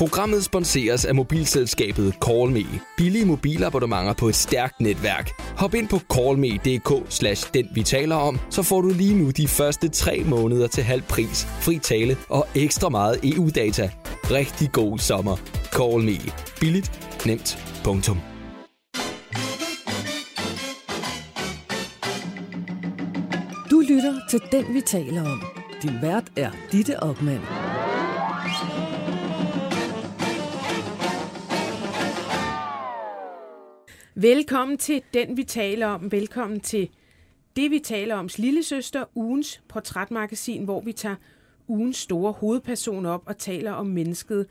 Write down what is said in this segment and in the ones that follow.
Programmet sponseres af mobilselskabet CallMe. Billige mobilabonnementer på et stærkt netværk. Hop ind på callme.dk slash den vi taler om, så får du lige nu de første tre måneder til halv pris, fri tale og ekstra meget EU-data. Rigtig god sommer. CallMe. Billigt, nemt, punktum. Du lytter til Den, vi taler om. Din vært er Ditte Aukmann. Velkommen til Den, vi taler om. Velkommen til Det, vi taler om, lille søster, ugens portrætmagasin, hvor vi tager ugens store hovedperson op og taler om mennesket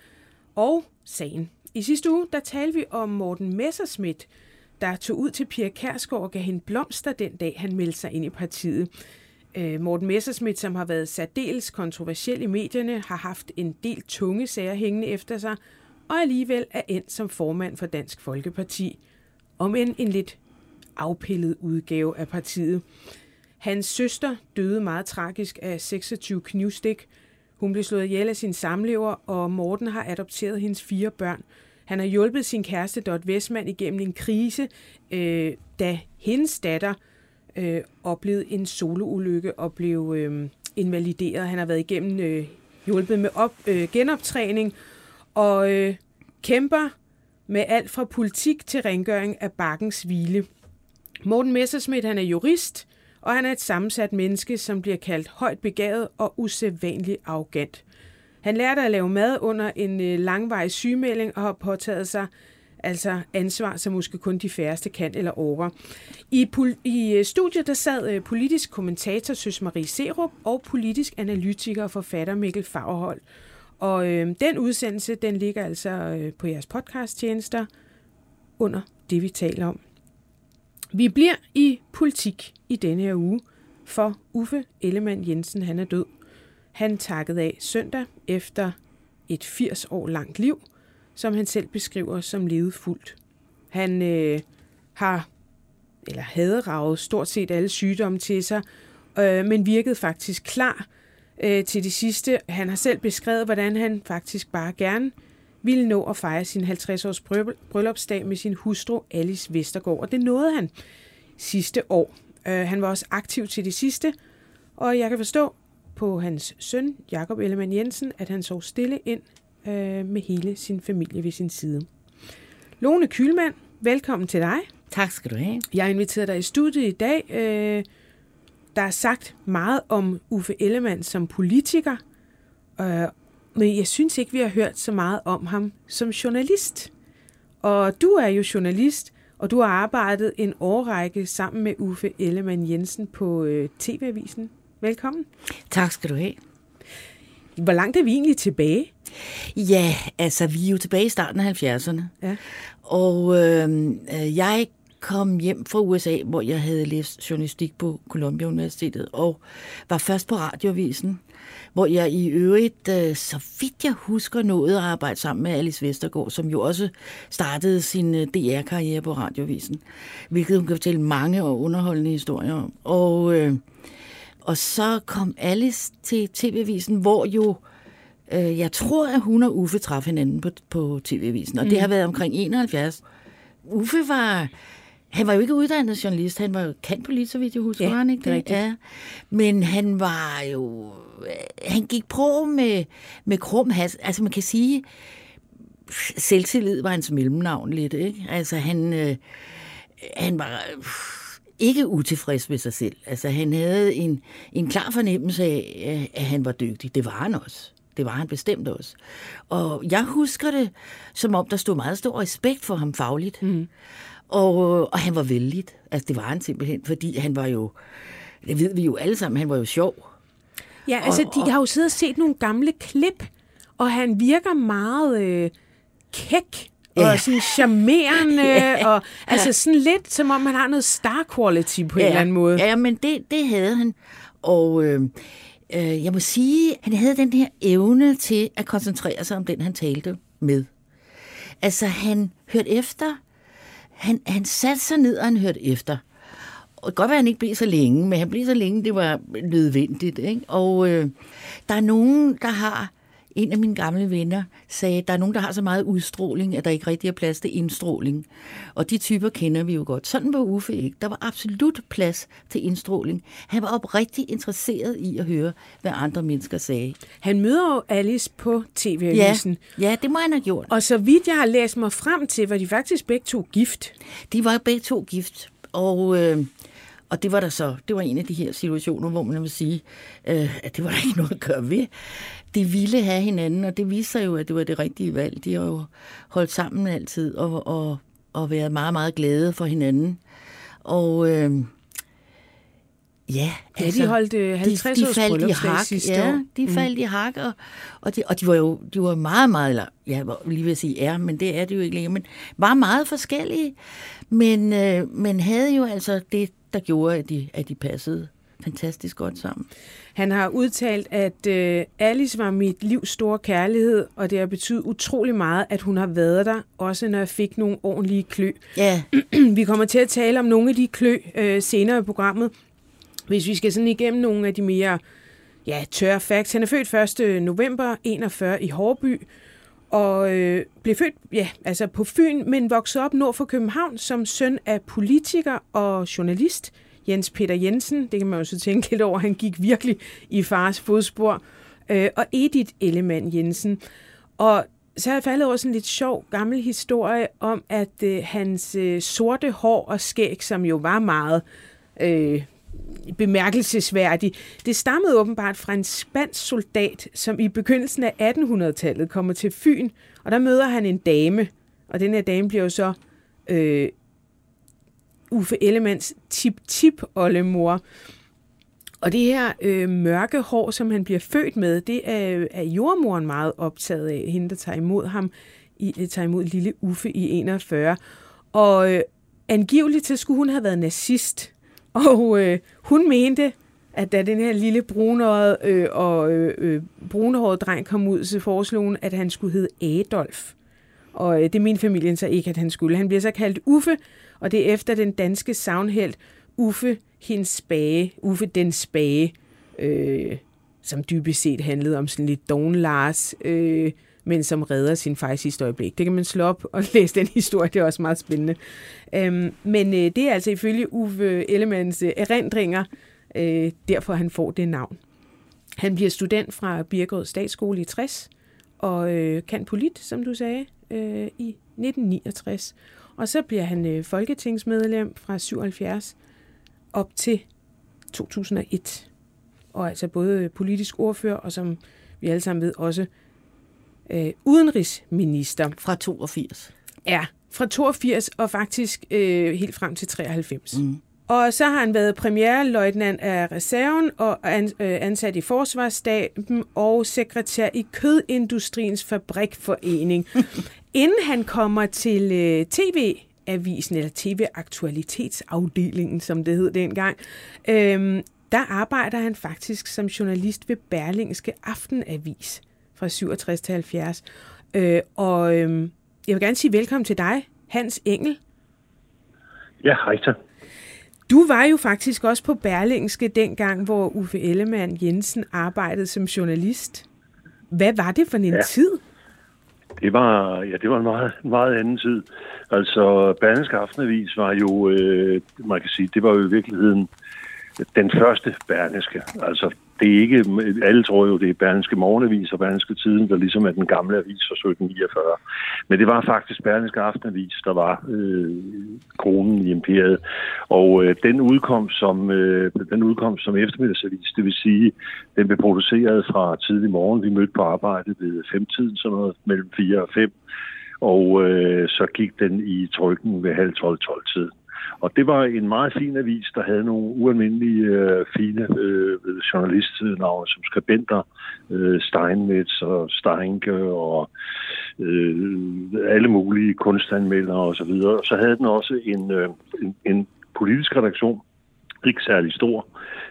og sagen. I sidste uge, der talte vi om Morten Messerschmidt, der tog ud til Pia Kærsgaard og gav hende blomster den dag, han meldte sig ind i partiet. Øh, Morten Messerschmidt, som har været særdeles kontroversiel i medierne, har haft en del tunge sager hængende efter sig, og alligevel er endt som formand for Dansk Folkeparti, om end en lidt afpillet udgave af partiet. Hans søster døde meget tragisk af 26 knivstik. Hun blev slået ihjel af sin samlever, og Morten har adopteret hendes fire børn. Han har hjulpet sin kæreste Dot Vestmand igennem en krise, øh, da hendes datter øh, oplevede en soloulykke og blev øh, invalideret. Han har været igennem øh, hjulpet med op, øh, genoptræning og øh, kæmper med alt fra politik til rengøring af bakkens hvile. Morten Messerschmidt han er jurist, og han er et sammensat menneske, som bliver kaldt højt begavet og usædvanligt arrogant. Han lærte at lave mad under en øh, langvarig sygemelding og har påtaget sig altså ansvar, som måske kun de færreste kan eller over. I, pol- i øh, studiet der sad øh, politisk kommentator Søs Marie Serup og politisk analytiker og forfatter Mikkel Fagerhold. Og øh, den udsendelse, den ligger altså øh, på jeres podcasttjenester under det, vi taler om. Vi bliver i politik i denne her uge, for Uffe Ellemann Jensen, han er død. Han takkede af søndag efter et 80 år langt liv, som han selv beskriver som levet fuldt. Han øh, har, eller havde ravet stort set alle sygdomme til sig, øh, men virkede faktisk klar øh, til det sidste. Han har selv beskrevet, hvordan han faktisk bare gerne ville nå at fejre sin 50-års bryllupsdag med sin hustru Alice Vestergaard, og det nåede han sidste år. Øh, han var også aktiv til det sidste, og jeg kan forstå på hans søn, Jakob Ellemann Jensen, at han så stille ind øh, med hele sin familie ved sin side. Lone Kylmand, velkommen til dig. Tak skal du have. Jeg har inviteret dig i studiet i dag. Øh, der er sagt meget om Uffe Ellemann som politiker, øh, men jeg synes ikke, vi har hørt så meget om ham som journalist. Og du er jo journalist, og du har arbejdet en årrække sammen med Uffe Ellemann Jensen på øh, TV-avisen. Velkommen. Tak skal du have. Hvor langt er vi egentlig tilbage? Ja, altså vi er jo tilbage i starten af 70'erne. Ja. Og øh, jeg kom hjem fra USA, hvor jeg havde læst journalistik på Columbia Universitetet, og var først på radiovisen, hvor jeg i øvrigt, øh, så vidt jeg husker, nåede at arbejde sammen med Alice Vestergaard, som jo også startede sin øh, DR-karriere på radiovisen, hvilket hun kan fortælle mange og underholdende historier om. Og, øh, og så kom Alice til TV-avisen, hvor jo jeg tror, at hun og Uffe traf hinanden på, på TV-avisen, og mm. det har været omkring 71. Uffe var han var jo ikke uddannet journalist, han var jo kendt så vidt jeg husker, ja, han ikke det? Ja. Men han var jo... Han gik på med, med krum has. Altså man kan sige, selvtillid var hans mellemnavn lidt, ikke? Altså han, øh, han var ikke utilfreds med sig selv. Altså han havde en, en klar fornemmelse af, at han var dygtig. Det var han også. Det var han bestemt også. Og jeg husker det, som om der stod meget stor respekt for ham fagligt. Mm. Og, og han var vældig. Altså, det var han simpelthen, fordi han var jo, det ved vi jo alle sammen, han var jo sjov. Ja, altså, og, de har jo siddet og set nogle gamle klip, og han virker meget øh, kæk ja. og sådan charmerende, ja. og altså sådan lidt, som om han har noget star quality på ja. en eller anden måde. Ja, men det, det havde han. Og øh, øh, jeg må sige, han havde den her evne til at koncentrere sig om den, han talte med. Altså, han hørte efter, han, han satte sig ned, og han hørte efter. Og det kan godt være, at han ikke blev så længe, men han blev så længe, det var nødvendigt. Ikke? Og øh, der er nogen, der har en af mine gamle venner sagde, at der er nogen, der har så meget udstråling, at der ikke rigtig er plads til indstråling. Og de typer kender vi jo godt. Sådan var Uffe ikke. Der var absolut plads til indstråling. Han var oprigtigt interesseret i at høre, hvad andre mennesker sagde. Han møder jo Alice på TV-avisen. Ja, ja, det må han have gjort. Og så vidt jeg har læst mig frem til, var de faktisk begge to gift. De var begge to gift. Og... Øh, og det var der så, det var en af de her situationer, hvor man vil sige, øh, at det var der ikke noget at gøre ved. De ville have hinanden, og det viste sig jo, at det var det rigtige valg. De har jo holdt sammen altid og, og, og været meget, meget glade for hinanden. Og øh, ja, altså, ja, de holdt øh, 50 de, de faldt i hak, ja, de faldt mm. i hak, og, og, de, og de var jo de var meget, meget, ja, lige vil sige er, men det er det jo ikke længere, men var meget forskellige, men, øh, men havde jo altså det, der gjorde, at de, at de passede fantastisk godt sammen. Han har udtalt, at øh, Alice var mit livs store kærlighed, og det har betydet utrolig meget, at hun har været der, også når jeg fik nogle ordentlige klø. Ja. vi kommer til at tale om nogle af de klø øh, senere i programmet, hvis vi skal sådan igennem nogle af de mere ja, tørre facts. Han er født 1. november 41 i Hårby, og øh, blev født ja, altså på Fyn, men voksede op nord for København som søn af politiker og journalist. Jens Peter Jensen, det kan man jo så tænke lidt over, han gik virkelig i fars fodspor. Øh, og Edith Ellemann Jensen. Og så har jeg faldet over sådan en lidt sjov gammel historie om, at øh, hans øh, sorte hår og skæg, som jo var meget øh, bemærkelsesværdig. Det stammede åbenbart fra en spansk soldat, som i begyndelsen af 1800-tallet kommer til Fyn, og der møder han en dame, og den her dame bliver jo så øh, Uffe Ellemands tip-tip-oldemor. Og det her øh, mørke hår, som han bliver født med, det er, er jordmoren meget optaget af, hende der tager imod ham, i, øh, tager imod lille Uffe i 41. Og øh, angiveligt så skulle hun have været nazist, og øh, hun mente, at da den her lille brunhårede øh, og øh, øh brunhårede dreng kom ud, så foreslog hun, at han skulle hedde Adolf. Og øh, det mente familien så ikke, at han skulle. Han bliver så kaldt Uffe, og det er efter den danske savnhelt Uffe hendes spage, Uffe den spage, øh, som dybest set handlede om sådan lidt Don Lars, øh, men som redder sin far i sidste øjeblik. Det kan man slå op og læse den historie, det er også meget spændende. Øhm, men øh, det er altså ifølge Uffe Ellemanns øh, erindringer, øh, derfor han får det navn. Han bliver student fra Birkerød Statsskole i 60, og øh, kan polit, som du sagde, øh, i 1969. Og så bliver han øh, folketingsmedlem fra 77 op til 2001. Og altså både politisk ordfører, og som vi alle sammen ved, også øh, udenrigsminister. Fra 82. Ja, fra 82 og faktisk øh, helt frem til 93. Mm. Og så har han været premierløjtnant af reserven og ansat i Forsvarsstaben og sekretær i Kødindustriens Fabrikforening. Inden han kommer til øh, TV-avisen, eller TV-aktualitetsafdelingen, som det hed dengang, øh, der arbejder han faktisk som journalist ved Berlingske Aftenavis fra 67 til 70. Øh, og øh, jeg vil gerne sige velkommen til dig, Hans Engel. Ja, hej så. Du var jo faktisk også på Berlingske dengang, hvor Uffe Ellemann Jensen arbejdede som journalist. Hvad var det for en ja. tid? Det var, ja, det var en meget, meget anden tid. Altså, Berlingske Aftenavis var jo, øh, man kan sige, det var jo i virkeligheden den første Berlingske. Altså, det er ikke, alle tror jo, det er Berlingske Morgenavis og Berlingske Tiden, der ligesom er den gamle avis fra 1749. Men det var faktisk Berlingske Aftenavis, der var øh, kronen i imperiet. Og øh, den udkom som øh, den udkom som eftermiddagsavis, det vil sige, den blev produceret fra tidlig morgen. Vi mødte på arbejde ved femtiden, sådan noget mellem 4 og 5. Og øh, så gik den i trykken ved halv 12-12 tid. Og det var en meget fin avis, der havde nogle ualmindelige øh, fine øh, journalistnavne som skribenter, øh, Steinmetz og Steinke og øh, alle mulige kunstanmeldere osv. Så, så havde den også en, øh, en, en politisk redaktion, ikke særlig stor,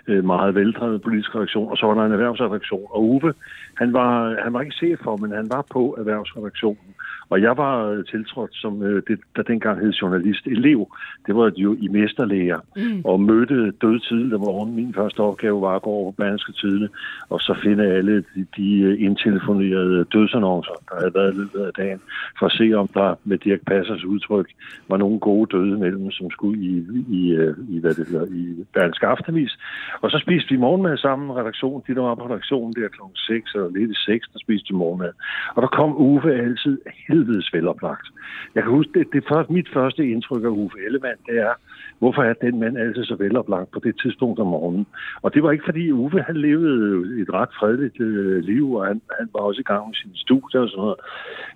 øh, meget veldrevet politisk redaktion, og så var der en erhvervsredaktion. Og Uwe, han var, han var ikke chef for, men han var på erhvervsredaktionen. Og jeg var tiltrådt som, øh, det, der dengang hed journalist elev. Det var jo i mesterlæger. Mm. Og mødte død tidligt om morgenen. Min første opgave var at gå over på Berlingske Tidene, og så finde alle de, de øh, indtelefonerede dødsannoncer, der havde været i løbet af dagen, for at se, om der med Dirk Passers udtryk var nogle gode døde mellem, som skulle i, i, øh, i hvad det hedder, i Berlingske Aftenvis. Og så spiste vi morgenmad sammen, redaktionen, de der var på redaktionen der kl. 6 eller lidt i 6, der spiste vi morgenmad. Og der kom Uffe altid helvedes veloplagt. Jeg kan huske, det, det første, mit første indtryk af Uffe Ellemann, det er, hvorfor er den mand altid så veloplagt på det tidspunkt om morgenen? Og det var ikke fordi Uffe, han levede et ret fredeligt øh, liv, og han, han var også i gang med sin studie og sådan noget.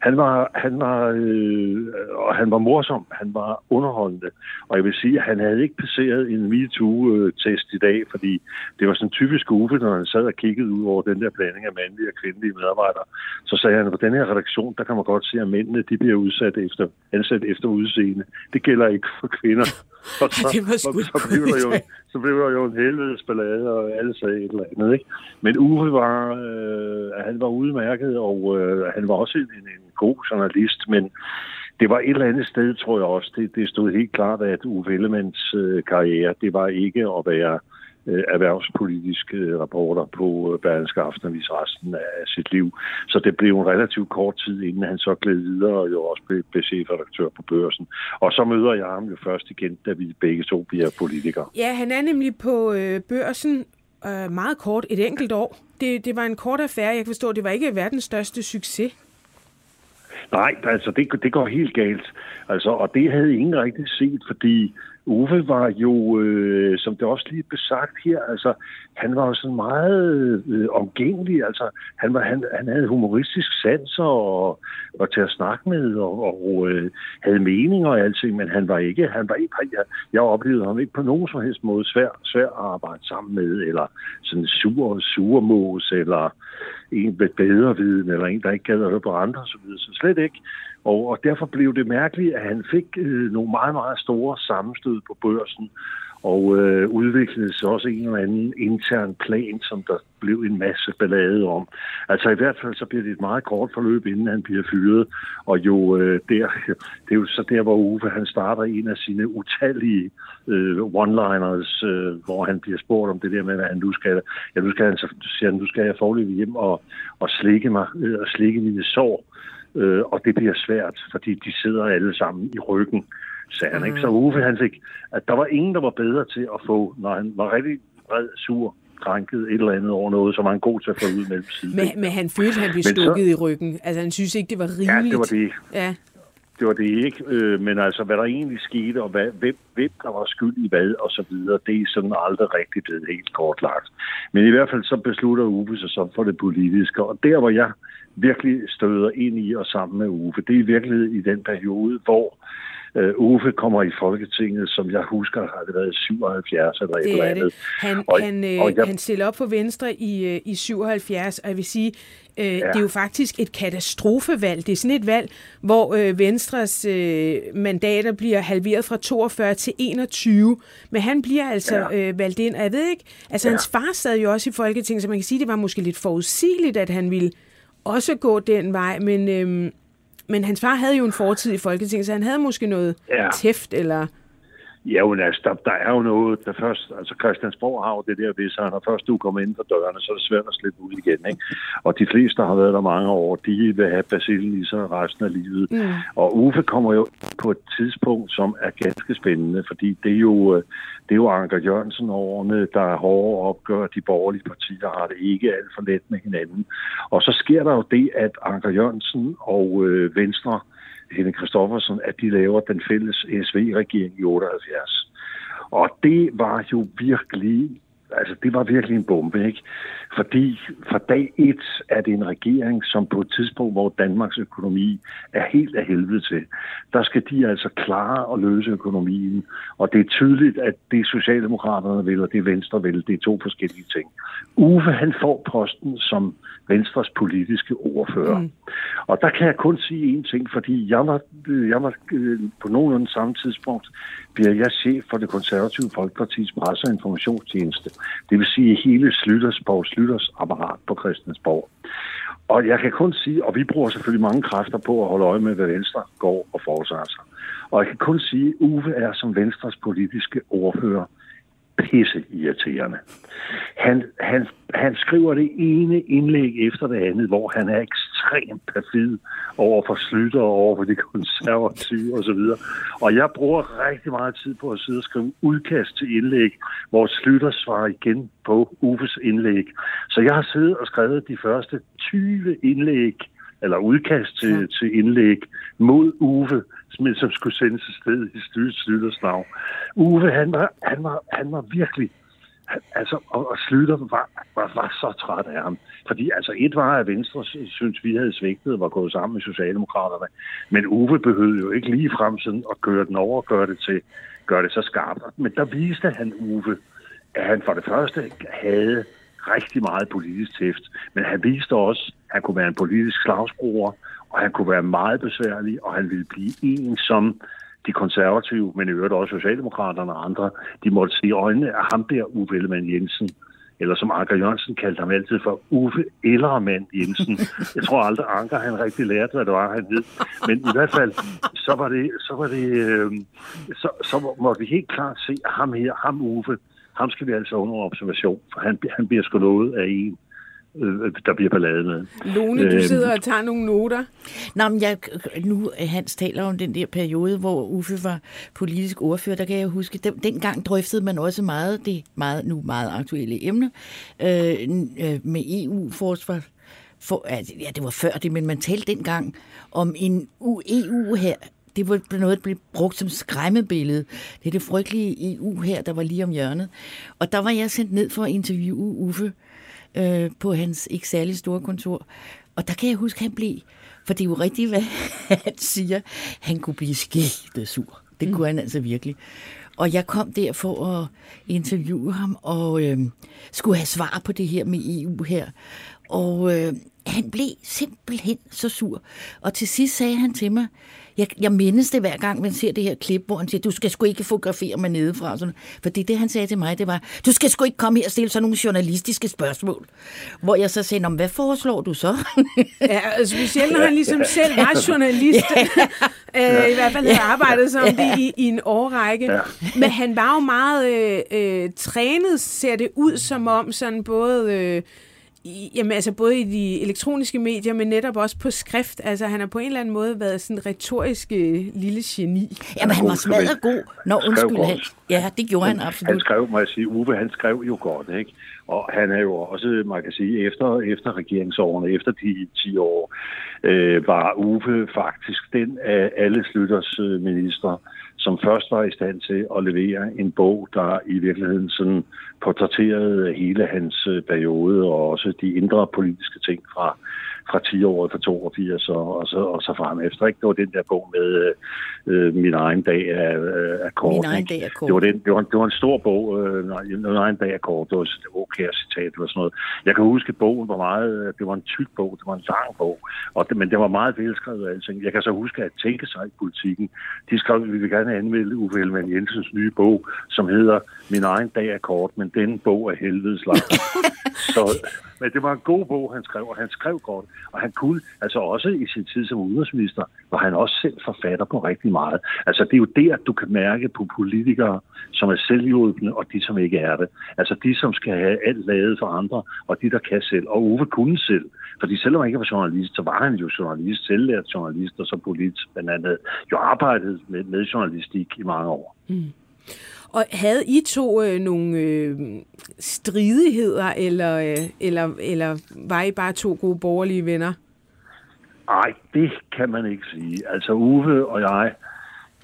Han var, han var, øh, og han var morsom, han var underholdende. Og jeg vil sige, at han havde ikke passeret en MeToo-test i dag, fordi det var sådan typisk Uffe, når han sad og kiggede ud over den der blanding af mandlige og kvindelige medarbejdere. Så sagde han, at på den her redaktion, der kan man godt se, at mændene de bliver udsat efter, ansat efter udseende. Det gælder ikke for kvinder. Og så, det var sgu så, blev der jo, så blev der jo en helvedes ballade, og alle sagde et eller andet. Ikke? Men Uffe var, øh, han var udmærket, og øh, han var også en, en god journalist, men det var et eller andet sted, tror jeg også, det, det stod helt klart, at Uffe Ellemanns øh, karriere, det var ikke at være øh, erhvervspolitiske øh, rapporter på øh, Berlingske Aftenavis resten af sit liv. Så det blev en relativt kort tid, inden han så gled videre og jo også blev, blev chefredaktør på børsen. Og så møder jeg ham jo først igen, da vi begge to bliver politikere. Ja, han er nemlig på øh, børsen øh, meget kort, et enkelt år. Det, det var en kort affære. Jeg kan forstå, det var ikke verdens største succes. Nej, altså det, det går helt galt. Altså, og det havde ingen rigtig set, fordi Uffe var jo, øh, som det også lige blev sagt her, altså, han var jo sådan meget øh, omgængelig. Altså, han, var, han, han havde humoristisk sans og var til at snakke med og, og øh, havde meninger og alting, men han var ikke, han var ikke, jeg, jeg oplevede ham ikke på nogen som helst måde svær, svær at arbejde sammen med, eller sådan sur, surmås, eller en med bedre viden, eller en, der ikke gad at høre på andre osv., så så slet ikke. Og, og derfor blev det mærkeligt, at han fik øh, nogle meget, meget store sammenstød på børsen, og øh, udviklede sig også en eller anden intern plan, som der blev en masse ballade om. Altså i hvert fald så bliver det et meget kort forløb, inden han bliver fyret, og jo øh, der, det er jo så der, hvor Uffe han starter en af sine utallige øh, one-liners, øh, hvor han bliver spurgt om det der med, hvad han nu skal. Ja, nu skal han, så siger han, nu skal jeg forløbe hjem og, og slikke mig, øh, og slikke mine sår. Øh, og det bliver svært, fordi de sidder alle sammen i ryggen, sagde han. Ikke? Så Uffe han fik, at der var ingen, der var bedre til at få, når han var rigtig vred, sur, krænket et eller andet over noget, som var han god til at få ud mellem siden. Men, men han følte, han blev stukket i ryggen. Altså han synes ikke, det var rimeligt. Ja, det var det. Ja. Det var det ikke, øh, men altså, hvad der egentlig skete, og hvad, hvem, hvem der var skyld i hvad, og så videre, det er sådan aldrig rigtig blevet helt kortlagt. Men i hvert fald så beslutter Uffe sig så for det politiske, og der, hvor jeg virkelig støder ind i og sammen med Uffe, det er i virkeligheden i den periode, hvor Uh, Uffe kommer i Folketinget, som jeg husker, har det været 77 eller det et eller andet. Det. Han, og, han, øh, og jeg, han stiller op for Venstre i, øh, i 77, og jeg vil sige, øh, ja. det er jo faktisk et katastrofevalg. Det er sådan et valg, hvor øh, Venstres øh, mandater bliver halveret fra 42 til 21, men han bliver altså ja. øh, valgt ind, og jeg ved ikke, altså ja. hans far sad jo også i Folketinget, så man kan sige, det var måske lidt forudsigeligt, at han ville også gå den vej, men, øhm, men hans far havde jo en fortid i Folketinget, så han havde måske noget ja. tæft, eller... Ja, men altså, der, der er jo noget, der først, altså Christiansborg har jo det der, hvis han har først du kommer ind for dørene, så er det svært at slippe ud igen, ikke? Og de fleste, der har været der mange år, de vil have basillen i sig resten af livet. Mm. Og Uffe kommer jo på et tidspunkt, som er ganske spændende, fordi det er jo, det er jo Anker Jørgensen årene, der er hårde opgør. De borgerlige partier har det ikke alt for let med hinanden. Og så sker der jo det, at Anker Jørgensen og øh, Venstre Henne Kristoffersen, at de laver den fælles SV-regering i 78. Og det var jo virkelig, altså det var virkelig en bombe, ikke? Fordi fra dag et er det en regering, som på et tidspunkt, hvor Danmarks økonomi er helt af helvede til, der skal de altså klare at løse økonomien. Og det er tydeligt, at det Socialdemokraterne vil, og det Venstre vil, det er to forskellige ting. Uffe, han får posten som Venstres politiske ordfører. Mm. Og der kan jeg kun sige én ting, fordi jeg var, jeg var øh, på nogenlunde samme tidspunkt, bliver jeg chef for det konservative Folkepartis presse- og informationstjeneste. Det vil sige hele Slytters, Poul Slytters apparat på Christiansborg. og jeg kan kun sige, og vi bruger selvfølgelig mange kræfter på at holde øje med, hvad Venstre går og foretager sig. Og jeg kan kun sige, at Uwe er som Venstres politiske ordfører pisse irriterende. Han, han, han skriver det ene indlæg efter det andet, hvor han er ekstremt perfid over for Slytter og over for de konservative osv. Og jeg bruger rigtig meget tid på at sidde og skrive udkast til indlæg, hvor Slytter svarer igen på Uffes indlæg. Så jeg har siddet og skrevet de første 20 indlæg, eller udkast til, ja. til indlæg mod Uwe, som, som skulle sendes et sted i Slytters navn. Uwe, han var, han var, han var virkelig altså, og, og Slytter var, var, var så træt af ham. Fordi altså, et var, at Venstre synes, vi havde svigtet og var gået sammen med Socialdemokraterne. Men Uwe behøvede jo ikke lige frem sådan at køre den over og gøre det, til, gøre det så skarpt. Men der viste han Uwe, at han for det første havde rigtig meget politisk tæft, men han viste også, at han kunne være en politisk slagsbruger, og han kunne være meget besværlig, og han ville blive en, som de konservative, men i øvrigt også Socialdemokraterne og andre, de måtte se i øjnene af ham der, Uffe Ellemann Jensen, eller som Anker Jørgensen kaldte ham altid for Uffe Ellermann Jensen. Jeg tror aldrig, Anker han rigtig lærte, hvad det var, han hed. Men i hvert fald, så var det, så var det, øh, så, så måtte vi helt klart se, ham her, ham Uffe, ham skal vi altså under observation, for han, han bliver sgu noget af en, øh, der bliver ballade med. Lone, du øhm. sidder og tager nogle noter. Nå, men jeg, nu Hans taler om den der periode, hvor Uffe var politisk ordfører, der kan jeg huske, den, dengang drøftede man også meget det meget, nu meget aktuelle emne øh, øh med EU-forsvar. For, altså, ja, det var før det, men man talte dengang om en EU her, det var noget, der blev brugt som skræmmebillede. Det er det frygtelige EU her, der var lige om hjørnet. Og der var jeg sendt ned for at interviewe Uffe øh, på hans ikke særlig store kontor. Og der kan jeg huske, at han blev, for det er jo rigtigt, hvad han siger, han kunne blive skægtet sur. Det mm. kunne han altså virkelig. Og jeg kom der for at interviewe ham, og øh, skulle have svar på det her med EU her. Og øh, han blev simpelthen så sur. Og til sidst sagde han til mig, jeg, jeg mindes det hver gang, man ser det her klip, hvor han siger, du skal sgu ikke fotografere mig nedefra. Sådan. For det, det, han sagde til mig, det var, du skal sgu ikke komme her og stille sådan nogle journalistiske spørgsmål. Hvor jeg så sagde, hvad foreslår du så? ja, altså, specielt når han ligesom selv var journalist. øh, I hvert fald havde arbejdet som det i, i en årrække. Ja. Men han var jo meget øh, øh, trænet, ser det ud som om, sådan både... Øh, jamen altså både i de elektroniske medier, men netop også på skrift. Altså han har på en eller anden måde været sådan en retorisk øh, lille geni. Jamen han var smadret god. Nå, undskyld. Han, ja, det gjorde han, han absolut. Han skrev, må jeg sige, Uwe, han skrev jo godt, ikke? Og han er jo også, man kan sige, efter, efter regeringsårene, efter de 10 år, øh, var Uwe faktisk den af alle Slytters øh, minister, som først var i stand til at levere en bog, der i virkeligheden sådan portrætterede hele hans øh, periode og også de indre politiske ting fra, fra 10-året fra 82 og, og, så, og så frem efter. Ikke? Det var den der bog med øh, øh Min egen dag af, øh, af kort. Min egen dag af kort. Det var, den, det, var, det var en stor bog, øh, Min egen dag af kort. Det var et okay citat, var sådan noget. Jeg kan huske, at bogen var meget, det var en tyk bog, det var en lang bog, og det, men det var meget velskrevet og alting. Jeg kan så huske, at tænke sig i politikken, de skrev, at vi vil gerne anmelde Uffe Ellemann Jensens nye bog, som hedder Min egen dag er kort, men den bog er helvedes lang. så, men det var en god bog, han skrev, og han skrev godt. Og han kunne, altså også i sin tid som udenrigsminister, var han også selv forfatter på rigtig meget. Altså det er jo der, du kan mærke på politikere, som er selvhjulpende, og de, som ikke er det. Altså de, som skal have alt lavet for andre, og de, der kan selv. Og Uwe kunne selv. Fordi selvom han ikke var journalist, så var han jo journalist, selvlært journalist, og så politisk, men han havde jo arbejdet med, med journalistik i mange år. Mm. Og havde I to øh, nogle øh, stridigheder, eller, øh, eller, eller var I bare to gode borgerlige venner? Nej, det kan man ikke sige. Altså Uwe og jeg,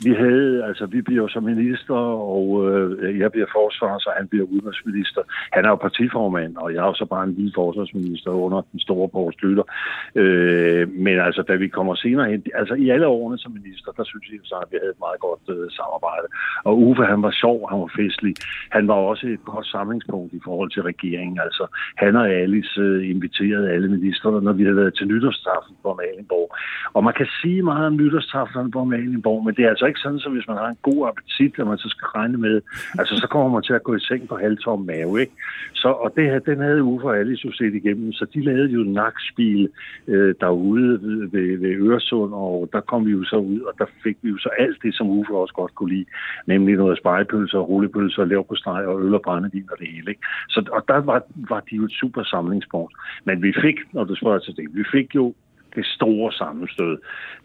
vi havde, altså vi bliver jo som minister, og øh, jeg bliver forsvars, og han bliver udenrigsminister. Han er jo partiformand, og jeg er jo så bare en lille forsvarsminister under den store Poul Slytter. Øh, men altså, da vi kommer senere hen, altså i alle årene som minister, der synes jeg så, at vi havde et meget godt øh, samarbejde. Og Uffe, han var sjov, han var festlig. Han var også et godt samlingspunkt i forhold til regeringen. Altså, han og Alice øh, inviterede alle ministerne, når vi havde været til nytårstaften på Malenborg. Og man kan sige meget om nytårstaften på Malenborg, men det er altså ikke sådan, som hvis man har en god appetit, og man så skal regne med, altså så kommer man til at gå i seng på halvtom mave, ikke? Så, og det her, den havde Uffe og Alice jo set igennem, så de lavede jo nakspil øh, derude ved, ved, ved Øresund, og der kom vi jo så ud, og der fik vi jo så alt det, som Uffe også godt kunne lide, nemlig noget spejepølser, rullepølser, leverpostej og øl og brændevin og det hele. Ikke? Så, og der var, var de jo et super samlingspunkt. Men vi fik, når du spørger til det, vi fik jo det store sammenstød.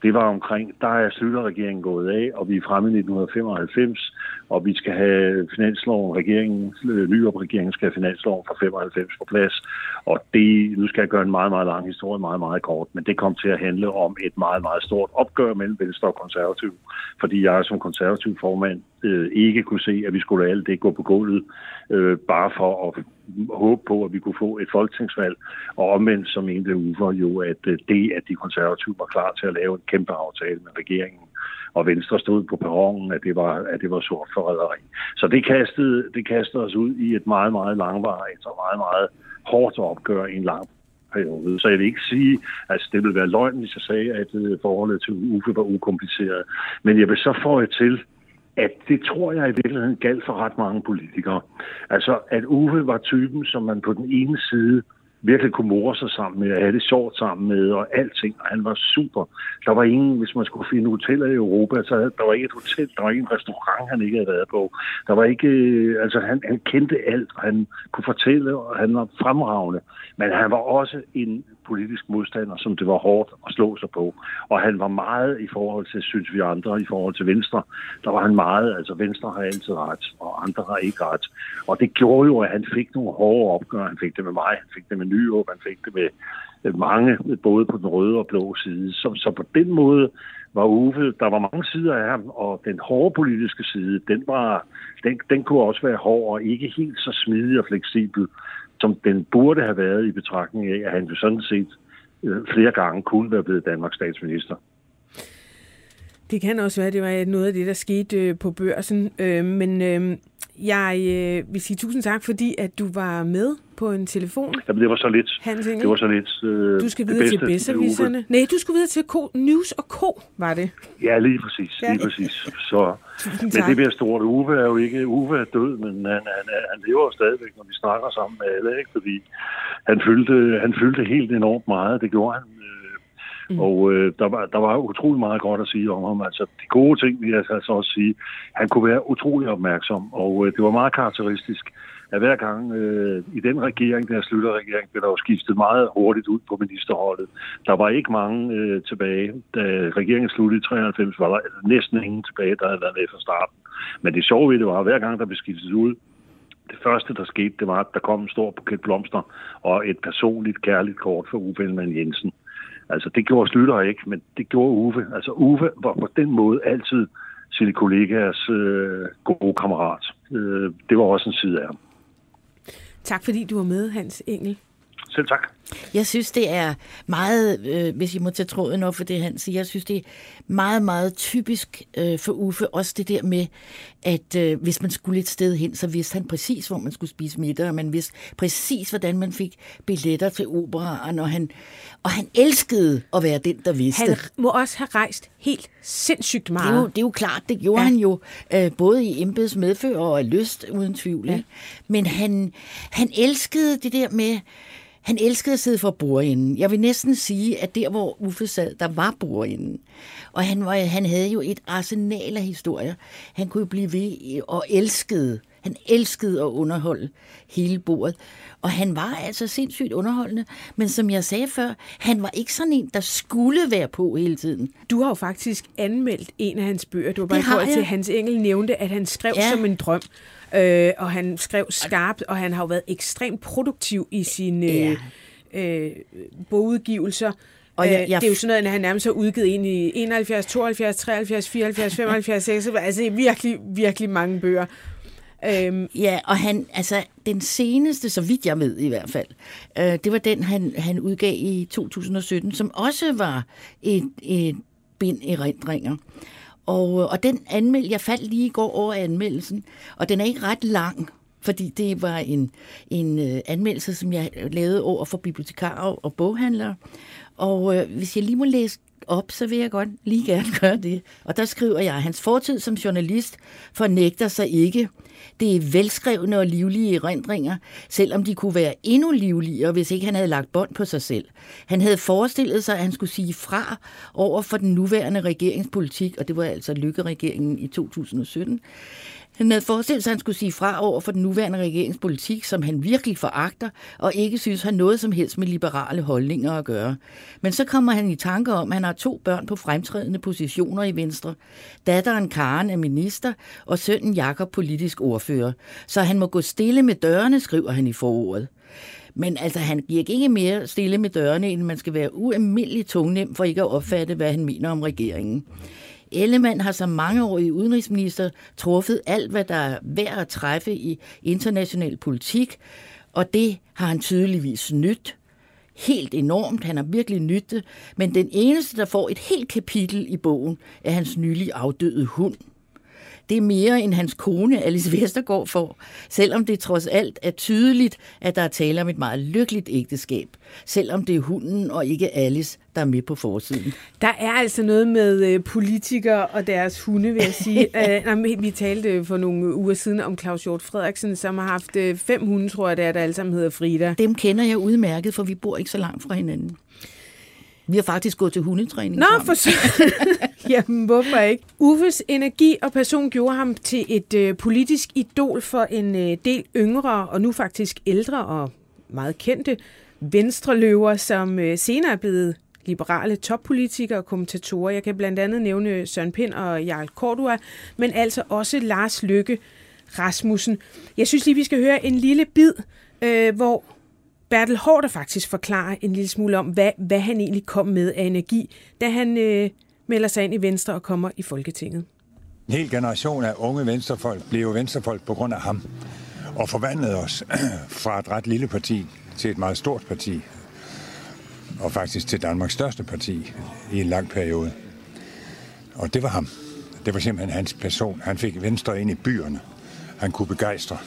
Det var omkring, der er Slytter-regeringen gået af, og vi er fremme i 1995, og vi skal have finansloven, regeringen, øh, Nyrup-regeringen skal have finansloven fra 95 på plads. Og det, nu skal jeg gøre en meget, meget lang historie, meget, meget kort, men det kom til at handle om et meget, meget stort opgør mellem Venstre og Konservativ, fordi jeg som konservativ formand øh, ikke kunne se, at vi skulle alt det gå på gulvet, øh, bare for at håbe på, at vi kunne få et folketingsvalg. Og omvendt så mente Uffe jo, at øh, det, at de konservative var klar til at lave en kæmpe aftale med regeringen, og Venstre stod på perronen, at det var, at det var sort forræderi. Så det kastede, det kastede os ud i et meget, meget langvarigt og meget, meget hårdt opgør i en lang periode. Så jeg vil ikke sige, at altså, det ville være løgn, hvis jeg sagde, at øh, forholdet til Uffe var ukompliceret. Men jeg vil så få til, at det tror jeg i virkeligheden galt for ret mange politikere. Altså, at Uwe var typen, som man på den ene side virkelig kunne more sig sammen med, og have det sjovt sammen med, og alting, og han var super. Der var ingen, hvis man skulle finde hoteller i Europa, så der var ikke et hotel, der var ikke en restaurant, han ikke havde været på. Der var ikke, øh, altså han, han kendte alt, og han kunne fortælle, og han var fremragende. Men han var også en politisk modstander, som det var hårdt at slå sig på. Og han var meget i forhold til, synes vi andre, i forhold til Venstre. Der var han meget, altså Venstre har altid ret, og andre har ikke ret. Og det gjorde jo, at han fik nogle hårde opgør. Han fik det med mig, han fik det med Nyrup, han fik det med mange, både på den røde og blå side. Så, så på den måde var Uffe, der var mange sider af ham, og den hårde politiske side, den, var, den, den kunne også være hård og ikke helt så smidig og fleksibel, som den burde have været i betragtning af, at han jo sådan set øh, flere gange kunne være blevet Danmarks statsminister. Det kan også være, at det var noget af det, der skete øh, på børsen. Øh, men jeg vil sige tusind tak, fordi at du var med på en telefon. Jamen, det var så lidt. Hans Det var så lidt øh, Du skal videre til bedservisserne. Nej, du skulle videre til Ko, News og Ko, var det? Ja, lige præcis. Ja. Lige præcis. Så, men det bliver stort. Uwe er jo ikke... Uwe er død, men han, han, han lever stadigvæk, når vi snakker sammen med alle, ikke? Fordi han fyldte, han fyldte helt enormt meget. Det gjorde han. Mm. Og øh, der, var, der var utrolig meget godt at sige om ham. Altså, de gode ting, vil jeg altså også sige, han kunne være utrolig opmærksom, og øh, det var meget karakteristisk, at hver gang øh, i den regering, der slutter regering, blev der jo skiftet meget hurtigt ud på ministerholdet. Der var ikke mange øh, tilbage. Da regeringen sluttede i 93, var der næsten ingen tilbage, der havde været med fra starten. Men det sjove ved det var, at hver gang der blev skiftet ud, det første, der skete, det var, at der kom en stor buket blomster og et personligt, kærligt kort for Uffe Ellemann Jensen. Altså, det gjorde Slytter ikke, men det gjorde Uffe. Altså, Uffe var på den måde altid sine kollegaers øh, gode kammerat. Øh, det var også en side af ham. Tak fordi du var med, Hans Engel. Selv tak. Jeg synes, det er meget, øh, hvis I må tage tråden op for det, han siger, jeg synes, det er meget, meget typisk øh, for Uffe, også det der med, at øh, hvis man skulle et sted hen, så vidste han præcis, hvor man skulle spise middag, og man vidste præcis, hvordan man fik billetter til operaen, og han, og han elskede at være den, der vidste. Han må også have rejst helt sindssygt meget. Det er jo, det er jo klart, det gjorde ja. han jo, øh, både i embeds medfør og lyst, uden tvivl. Ja. Ikke? Men han, han elskede det der med, han elskede at sidde for bordenden. Jeg vil næsten sige, at der, hvor Uffe sad, der var bordenden. Og han, var, han havde jo et arsenal af historier. Han kunne blive ved og elskede. Han elskede at underholde hele bordet. Og han var altså sindssygt underholdende. Men som jeg sagde før, han var ikke sådan en, der skulle være på hele tiden. Du har jo faktisk anmeldt en af hans bøger. Du var bare i forhold til, at Hans Engel nævnte, at han skrev ja. som en drøm. Øh, og han skrev skarpt, og han har jo været ekstremt produktiv i sine ja. øh, bogudgivelser. Og jeg, jeg... Det er jo sådan noget, at han nærmest har udgivet ind i 71, 72, 73, 74, 75, 76, altså virkelig, virkelig mange bøger. Øhm. Ja, og han, altså den seneste, så vidt jeg ved i hvert fald, øh, det var den, han, han udgav i 2017, som også var et, et bind i rendringer. Og, øh, og den anmeldte, jeg faldt lige i går over anmeldelsen, og den er ikke ret lang, fordi det var en, en øh, anmeldelse, som jeg lavede over for bibliotekarer og boghandlere. Og øh, hvis jeg lige må læse op, så vil jeg godt lige gerne gøre det. Og der skriver jeg, hans fortid som journalist fornægter sig ikke. Det er velskrevne og livlige erindringer, selvom de kunne være endnu livligere, hvis ikke han havde lagt bånd på sig selv. Han havde forestillet sig, at han skulle sige fra over for den nuværende regeringspolitik, og det var altså lykkeregeringen i 2017. Han havde forestillet sig, at han skulle sige fra over for den nuværende regeringspolitik, som han virkelig foragter, og ikke synes har noget som helst med liberale holdninger at gøre. Men så kommer han i tanke om, at han har to børn på fremtrædende positioner i Venstre. Datteren Karen er minister, og sønnen Jakob politisk ordfører. Så han må gå stille med dørene, skriver han i forordet. Men altså, han giver ikke mere stille med dørene, end man skal være ualmindeligt tungnem for ikke at opfatte, hvad han mener om regeringen. Ellemann har som mangeårig udenrigsminister truffet alt, hvad der er værd at træffe i international politik, og det har han tydeligvis nyt helt enormt. Han har virkelig nyttet, men den eneste, der får et helt kapitel i bogen, er hans nylig afdøde hund – det er mere end hans kone Alice Vestergaard får, selvom det trods alt er tydeligt, at der er tale om et meget lykkeligt ægteskab, selvom det er hunden og ikke Alice, der er med på forsiden. Der er altså noget med øh, politikere og deres hunde, vil jeg sige. uh, vi talte for nogle uger siden om Claus Hjort Frederiksen, som har haft uh, fem hunde, tror jeg det er, der alle sammen hedder Frida. Dem kender jeg udmærket, for vi bor ikke så langt fra hinanden. Vi har faktisk gået til hundetræning Nå, sammen. for så... Jamen, hvorfor ikke? Uffes energi og person gjorde ham til et øh, politisk idol for en øh, del yngre og nu faktisk ældre og meget kendte venstreløver, som øh, senere er blevet liberale toppolitikere og kommentatorer. Jeg kan blandt andet nævne Søren Pind og Jarl Cordua, men altså også Lars Lykke Rasmussen. Jeg synes lige, vi skal høre en lille bid, øh, hvor Bertel Hård faktisk forklare en lille smule om, hvad, hvad han egentlig kom med af energi, da han øh, melder sig ind i Venstre og kommer i Folketinget. En hel generation af unge venstrefolk blev venstrefolk på grund af ham, og forvandlede os fra et ret lille parti til et meget stort parti, og faktisk til Danmarks største parti i en lang periode. Og det var ham. Det var simpelthen hans person. Han fik Venstre ind i byerne. Han kunne begejstre.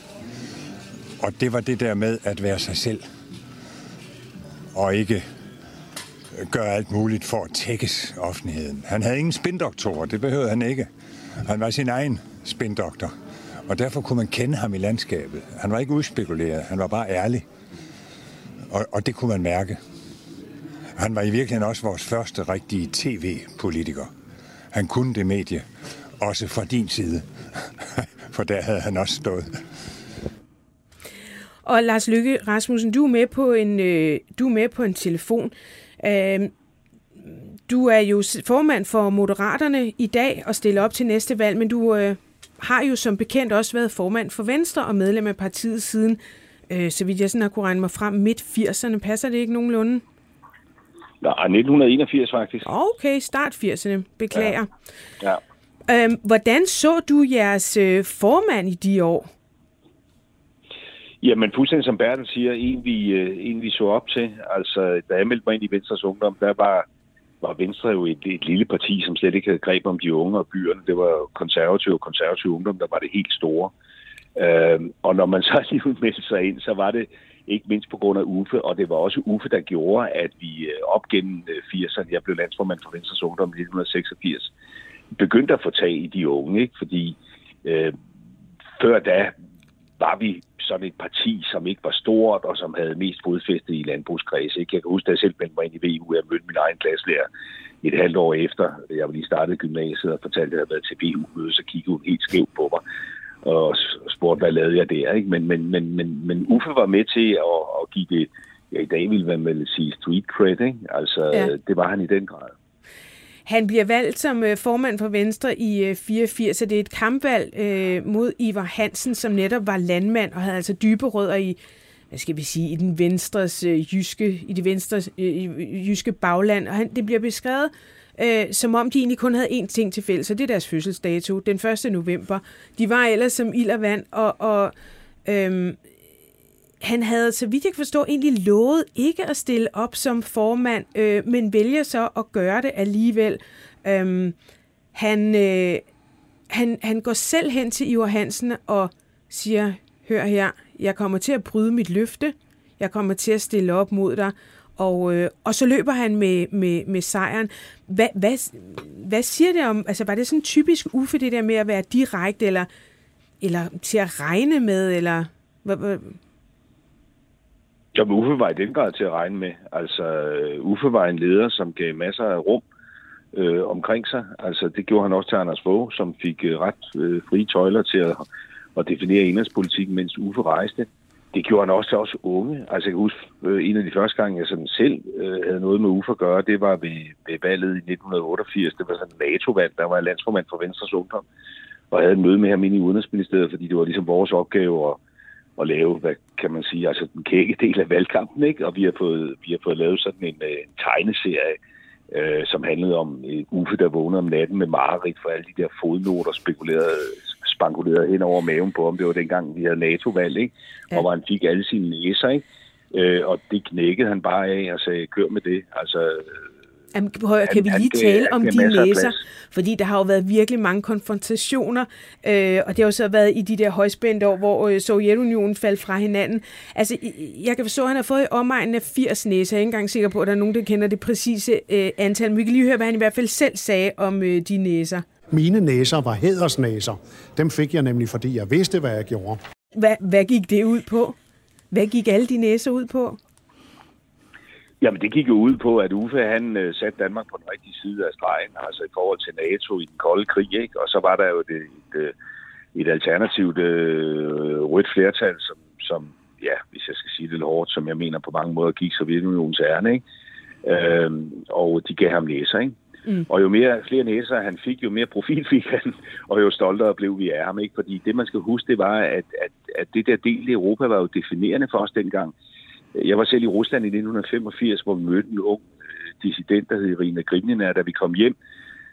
Og det var det der med at være sig selv – og ikke gøre alt muligt for at tækkes offentligheden. Han havde ingen spindoktor, det behøvede han ikke. Han var sin egen spindoktor, og derfor kunne man kende ham i landskabet. Han var ikke udspekuleret, han var bare ærlig. Og, og det kunne man mærke. Han var i virkeligheden også vores første rigtige tv-politiker. Han kunne det medie, også fra din side, for der havde han også stået. Og Lars Lykke Rasmussen, du er med på en, øh, du er med på en telefon. Øh, du er jo formand for Moderaterne i dag og stiller op til næste valg, men du øh, har jo som bekendt også været formand for Venstre og medlem af partiet siden, øh, så vidt jeg sådan har kunne regne mig frem, midt 80'erne. Passer det ikke nogenlunde? Nej, 1981 faktisk. Okay, start 80'erne. Beklager. Ja. ja. Øhm, hvordan så du jeres øh, formand i de år? Jamen, fuldstændig som Bertel siger, en vi, øh, en vi så op til. Altså, da jeg meldte mig ind i Venstres Ungdom, der var, var Venstre jo et, et lille parti, som slet ikke havde greb om de unge og byerne. Det var konservativ og konservativ ungdom, der var det helt store. Øhm, og når man så lige meldte sig ind, så var det ikke mindst på grund af Uffe, og det var også Uffe, der gjorde, at vi øh, op gennem øh, 80'erne, jeg blev landsformand for Venstres Ungdom i 1986, begyndte at få tag i de unge, ikke? fordi øh, før da var vi sådan et parti, som ikke var stort, og som havde mest fodfæste i landbrugskreds. Ikke? Jeg kan huske, da jeg selv meldte mig ind i VU, jeg mødte min egen klasselærer et halvt år efter, jeg lige startede gymnasiet og fortalte, at jeg havde været til VU-møde, så kiggede hun helt skævt på mig og spurgte, hvad lavede jeg der? Ikke? Men, men, men, men, men Uffe var med til at, at give det, ja, i dag ville man sige street cred, ikke? Altså, ja. det var han i den grad. Han bliver valgt som øh, formand for Venstre i øh, 84, så det er et kampvalg øh, mod Ivar Hansen, som netop var landmand og havde altså dybe rødder i, hvad skal vi sige, i den venstres øh, jyske, i det venstres øh, jyske bagland. Og han, det bliver beskrevet øh, som om de egentlig kun havde én ting til fælles, og det er deres fødselsdato, den 1. november. De var ellers som ild og vand, og, og øh, han havde, så vidt jeg kan forstå, egentlig lovet ikke at stille op som formand, øh, men vælger så at gøre det alligevel. Øhm, han, øh, han, han går selv hen til Ivar Hansen og siger, hør her, jeg kommer til at bryde mit løfte, jeg kommer til at stille op mod dig, og, øh, og så løber han med, med, med sejren. Hvad, hvad, hvad siger det om, altså var det sådan typisk Uffe, det der med at være direkte, eller, eller til at regne med, eller... Hvad, hvad? Jo, Uffe var i den grad til at regne med. Altså, Uffe var en leder, som gav masser af rum øh, omkring sig. Altså, det gjorde han også til Anders Fogh, som fik øh, ret øh, frie tøjler til at, at definere indrigspolitikken, mens Uffe rejste det gjorde han også til os unge. Altså jeg kan huske, øh, en af de første gange, jeg sådan selv øh, havde noget med Uffe at gøre, det var ved, ved valget i 1988. Det var sådan en NATO-valg, der var landsformand for Venstres Ungdom. Og jeg havde et møde med ham inde i Udenrigsministeriet, fordi det var ligesom vores opgave at, at lave, hvad kan man sige, altså den kække del af valgkampen, ikke? Og vi har fået, vi har fået lavet sådan en, øh, en tegneserie, øh, som handlede om Uffe, der vågnede om natten med mareridt for alle de der fodnoter, spekulerede spankuleret hen over maven på ham. Det var dengang, vi havde NATO-valg, ikke? Ja. Og hvor han fik alle sine næser, ikke? Øh, og det knækkede han bare af og sagde, kør med det. Altså, Jamen, prøv, kan vi lige han, tale om de næser? Fordi der har jo været virkelig mange konfrontationer, øh, og det har jo så været i de der højspændte år, hvor øh, Sovjetunionen faldt fra hinanden. Altså, jeg kan forstå, at han har fået i omegnen af 80 næser. Jeg er ikke engang sikker på, at der er nogen, der kender det præcise øh, antal. Men vi kan lige høre, hvad han i hvert fald selv sagde om øh, de næser. Mine næser var hædersnæser. Dem fik jeg nemlig, fordi jeg vidste, hvad jeg gjorde. Hvad, hvad gik det ud på? Hvad gik alle de næser ud på? Jamen, det gik jo ud på, at Uffe han uh, satte Danmark på den rigtige side af stregen, altså i forhold til NATO i den kolde krig, ikke? Og så var der jo et, et, et, et alternativt uh, rødt flertal, som, som, ja, hvis jeg skal sige det lidt hårdt, som jeg mener på mange måder gik Sovjetunionens ærne, ikke? Uh, og de gav ham næser, ikke? Mm. Og jo mere flere næser han fik, jo mere profil fik han, og jo stoltere blev vi af ham. Ikke? Fordi det, man skal huske, det var, at, at, at det der del i Europa var jo definerende for os dengang. Øh, jeg var selv i Rusland i 1985, hvor vi mødte en ung øh, dissident, der hed Irina Grinina, Da vi kom hjem,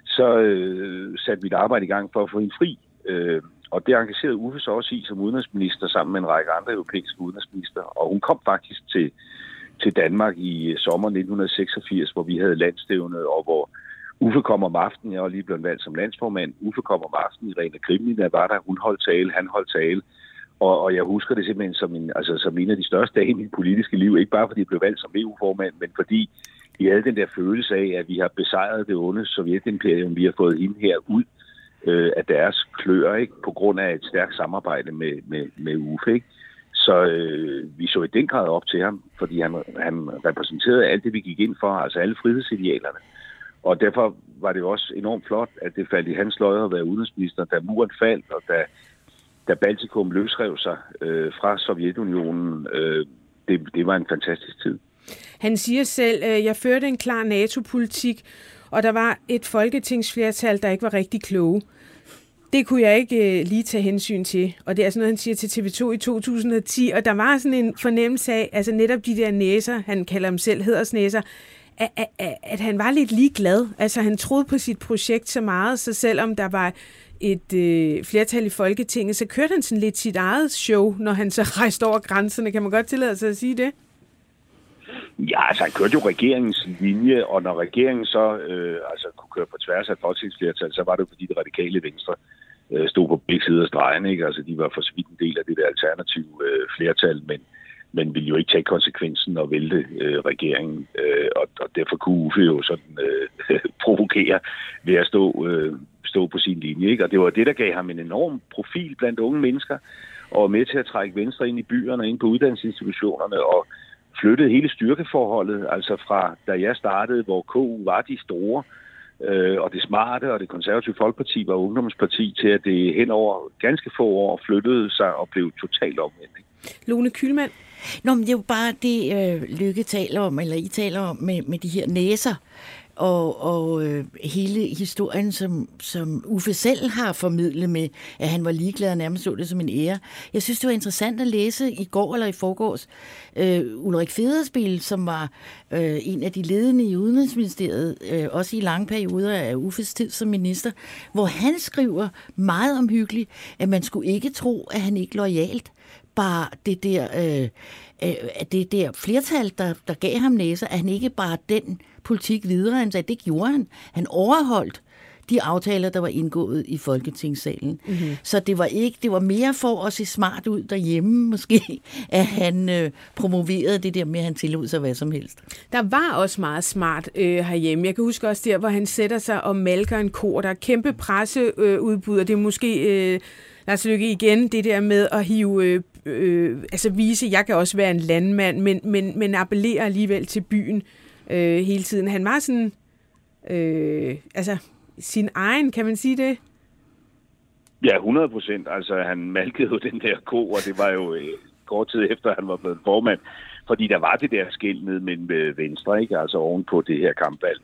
så øh, satte vi et arbejde i gang for at få en fri. Øh, og det engagerede Uffe så også i som udenrigsminister sammen med en række andre europæiske udenrigsminister. Og hun kom faktisk til, til Danmark i øh, sommer 1986, hvor vi havde landstævnet, og hvor Uffe kom om aftenen, jeg var lige blevet valgt som landsformand. Uffe kom om aftenen, Irene Krimli, var der, hun holdt tale, han holdt tale. Og, og jeg husker det simpelthen som en, altså, som en af de største dage i mit politiske liv. Ikke bare fordi jeg blev valgt som EU-formand, men fordi vi havde den der følelse af, at vi har besejret det onde Sovjetimperium. Vi har fået hende her ud øh, af deres klør, ikke? på grund af et stærkt samarbejde med, med, med Uffe. Ikke? Så øh, vi så i den grad op til ham, fordi han, han repræsenterede alt det, vi gik ind for, altså alle frihedsidealerne. Og derfor var det også enormt flot, at det faldt i hans løjer at være udenrigsminister, da muren faldt, og da, da Baltikum løsrev sig øh, fra Sovjetunionen. Øh, det, det var en fantastisk tid. Han siger selv, at øh, jeg førte en klar NATO-politik, og der var et folketingsflertal, der ikke var rigtig kloge. Det kunne jeg ikke øh, lige tage hensyn til. Og det er sådan noget, han siger til TV2 i 2010. Og der var sådan en fornemmelse af, altså netop de der næser, han kalder dem selv hedersnæser, at, at, at han var lidt ligeglad. Altså han troede på sit projekt så meget, så selvom der var et øh, flertal i Folketinget, så kørte han sådan lidt sit eget show, når han så rejste over grænserne. Kan man godt tillade sig at sige det? Ja, altså han kørte jo regeringens linje, og når regeringen så øh, altså, kunne køre på tværs af folketingsflertal, så var det fordi det radikale venstre øh, stod på begge sider af stregen. Ikke? Altså de var for så vidt en del af det der alternative øh, flertal, men men ville jo ikke tage konsekvensen og vælte øh, regeringen. Øh, og, og derfor kunne Uffe jo sådan øh, provokere ved at stå, øh, stå på sin linje. Ikke? Og det var det, der gav ham en enorm profil blandt unge mennesker, og med til at trække Venstre ind i byerne, ind på uddannelsesinstitutionerne, og flyttede hele styrkeforholdet, altså fra da jeg startede, hvor KU var de store, øh, og det smarte, og det konservative folkeparti var ungdomsparti, til at det hen over ganske få år flyttede sig og blev totalt omvendt. Lone Kylmand, Nå, men det er jo bare det, øh, Lykke taler om, eller I taler om med, med de her næser, og, og øh, hele historien, som, som Uffe selv har formidlet med, at han var ligeglad og nærmest så det som en ære. Jeg synes, det var interessant at læse i går eller i forgårs øh, Ulrik Federspil, som var øh, en af de ledende i Udenrigsministeriet, øh, også i lange perioder af Uffes tid som minister, hvor han skriver meget omhyggeligt, at man skulle ikke tro, at han ikke lojalt bare det der, øh, øh, det der flertal, der, der gav ham næser, at han ikke bare den politik videre. Han sagde, det gjorde han. Han overholdt de aftaler, der var indgået i Folketingssalen. Mm-hmm. Så det var ikke, det var mere for at se smart ud derhjemme, måske, at han øh, promoverede det der med, at han tillod sig hvad som helst. Der var også meget smart øh, herhjemme. Jeg kan huske også der, hvor han sætter sig og malker en kor. Der er kæmpe presseudbud, og det er måske... Øh, Lars Lykke igen, det der med at hive, øh, øh, altså vise, jeg kan også være en landmand, men, men, men appellere alligevel til byen øh, hele tiden. Han var sådan, øh, altså sin egen, kan man sige det? Ja, 100 procent. Altså, han malkede jo den der ko, og det var jo øh, kort tid efter, han var blevet formand. Fordi der var det der skæld ned mellem øh, Venstre, ikke? altså oven på det her kampvalg,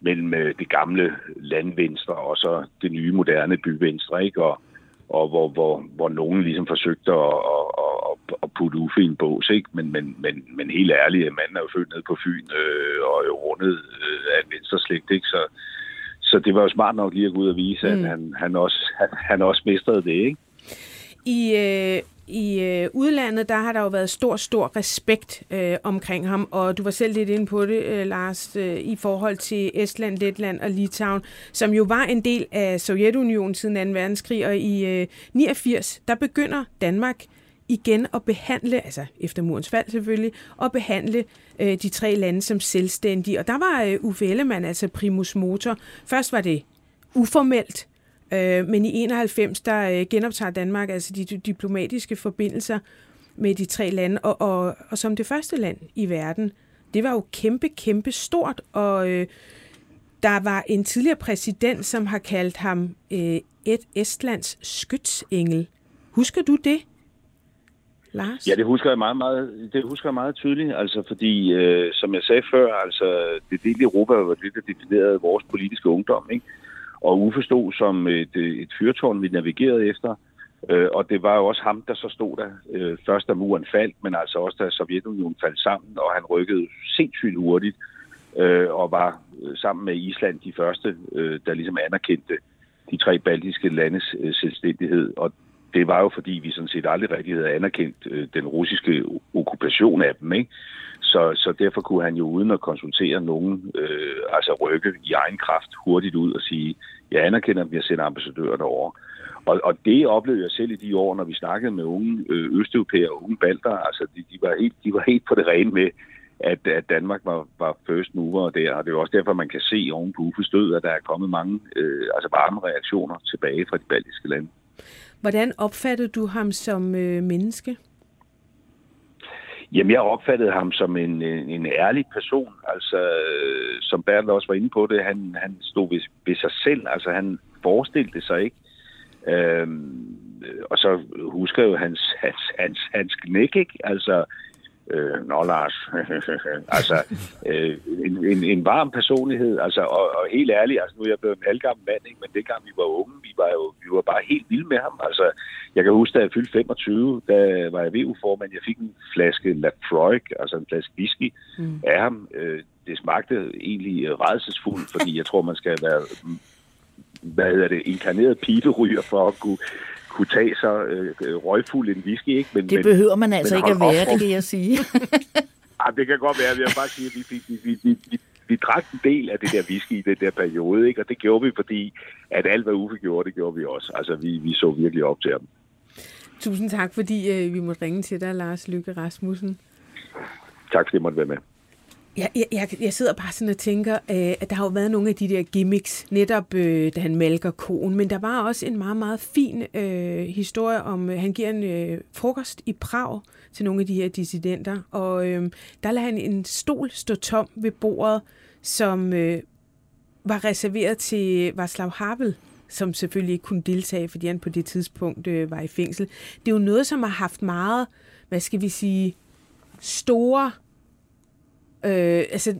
mellem øh, det gamle landvenstre og så det nye, moderne byvenstre. Ikke? Og, og hvor, hvor, hvor nogen ligesom forsøgte at, at, at, at putte Uffe i en bås, ikke? Men, men, men, men helt ærligt, manden er jo født nede på Fyn øh, og jo rundet øh, af en venstreslægt, ikke? Så, så det var jo smart nok lige at gå ud og vise, mm. at han, han, også, han, han også mestrede det, ikke? I, øh, i øh, udlandet, der har der jo været stor, stor respekt øh, omkring ham, og du var selv lidt inde på det, øh, Lars, øh, i forhold til Estland, Letland og Litauen, som jo var en del af Sovjetunionen siden 2. verdenskrig, og i øh, 89, der begynder Danmark igen at behandle, altså efter murens fald selvfølgelig, at behandle øh, de tre lande som selvstændige. Og der var øh, Uffe Ellemann, altså primus motor. Først var det uformelt, Øh, men i 91, der øh, genoptager Danmark altså de diplomatiske forbindelser med de tre lande, og, og, og som det første land i verden, det var jo kæmpe, kæmpe stort, og øh, der var en tidligere præsident, som har kaldt ham øh, et Estlands skytsengel. Husker du det, Lars? Ja, det husker jeg meget, meget, det husker jeg meget tydeligt, altså fordi, øh, som jeg sagde før, altså det delte Europa var det, der definerede vores politiske ungdom, ikke? Og Uffe stod som et, øh, et fyrtårn, vi navigerede efter. Øh, og det var jo også ham, der så stod der øh, først, da muren faldt, men altså også da Sovjetunionen faldt sammen, og han rykkede sindssygt hurtigt øh, og var øh, sammen med Island de første, øh, der ligesom anerkendte de tre baltiske landes øh, selvstændighed. Og det var jo fordi, vi sådan set aldrig rigtig havde anerkendt øh, den russiske okkupation af dem. Ikke? Så, så derfor kunne han jo uden at konsultere nogen, øh, altså rykke i egen kraft hurtigt ud og sige, jeg anerkender, dem, jeg sender ambassadører derover. Og, og det oplevede jeg selv i de år, når vi snakkede med unge øh, østeuropæere og unge balter. Altså, de, de, var helt, de var helt på det rene med, at, at Danmark var, var first mover der. Og det er også derfor, man kan se oven på Uffes død, at der er kommet mange øh, altså varme reaktioner tilbage fra de baltiske lande. Hvordan opfattede du ham som øh, menneske? Jamen, jeg opfattede ham som en, en ærlig person. Altså, som Bertel også var inde på det, han, han stod ved, ved sig selv. Altså, han forestillede sig ikke. Øhm, og så husker jeg jo hans, hans, hans, hans knæk, ikke? Altså, øh, nå Lars, altså øh, en, en, en varm personlighed, altså, og, og helt ærligt, altså nu er jeg blevet en halvgammel mand, ikke? men dengang vi var unge, vi var jo vi var bare helt vilde med ham. Altså, jeg kan huske, da jeg fyldte 25, da var jeg VU-formand, jeg fik en flaske Lafroig, altså en flaske whisky mm. af ham. Øh, det smagte egentlig redselsfuldt, fordi jeg tror, man skal være hvad hedder det, inkarneret piberyger for at kunne kunne tage så øh, røgfuld en whisky. Ikke? Men, det behøver man altså ikke at være, det kan jeg sige. ja, det kan godt være. Jeg vil bare sige, at vi, vi, vi, vi, vi, vi drak en del af det der whisky i den der periode, ikke? og det gjorde vi, fordi at alt, hvad Uffe gjorde, det gjorde vi også. Altså, vi, vi så virkelig op til ham. Tusind tak, fordi øh, vi måtte ringe til dig, Lars Lykke Rasmussen. Tak, fordi jeg måtte være med. Jeg, jeg, jeg sidder bare sådan og tænker, øh, at der har jo været nogle af de der gimmicks, netop øh, da han malker konen, men der var også en meget, meget fin øh, historie om, øh, han giver en øh, frokost i Prag til nogle af de her dissidenter, og øh, der lader han en stol stå tom ved bordet, som øh, var reserveret til Václav Havel, som selvfølgelig ikke kunne deltage, fordi han på det tidspunkt øh, var i fængsel. Det er jo noget, som har haft meget, hvad skal vi sige, store Øh, altså,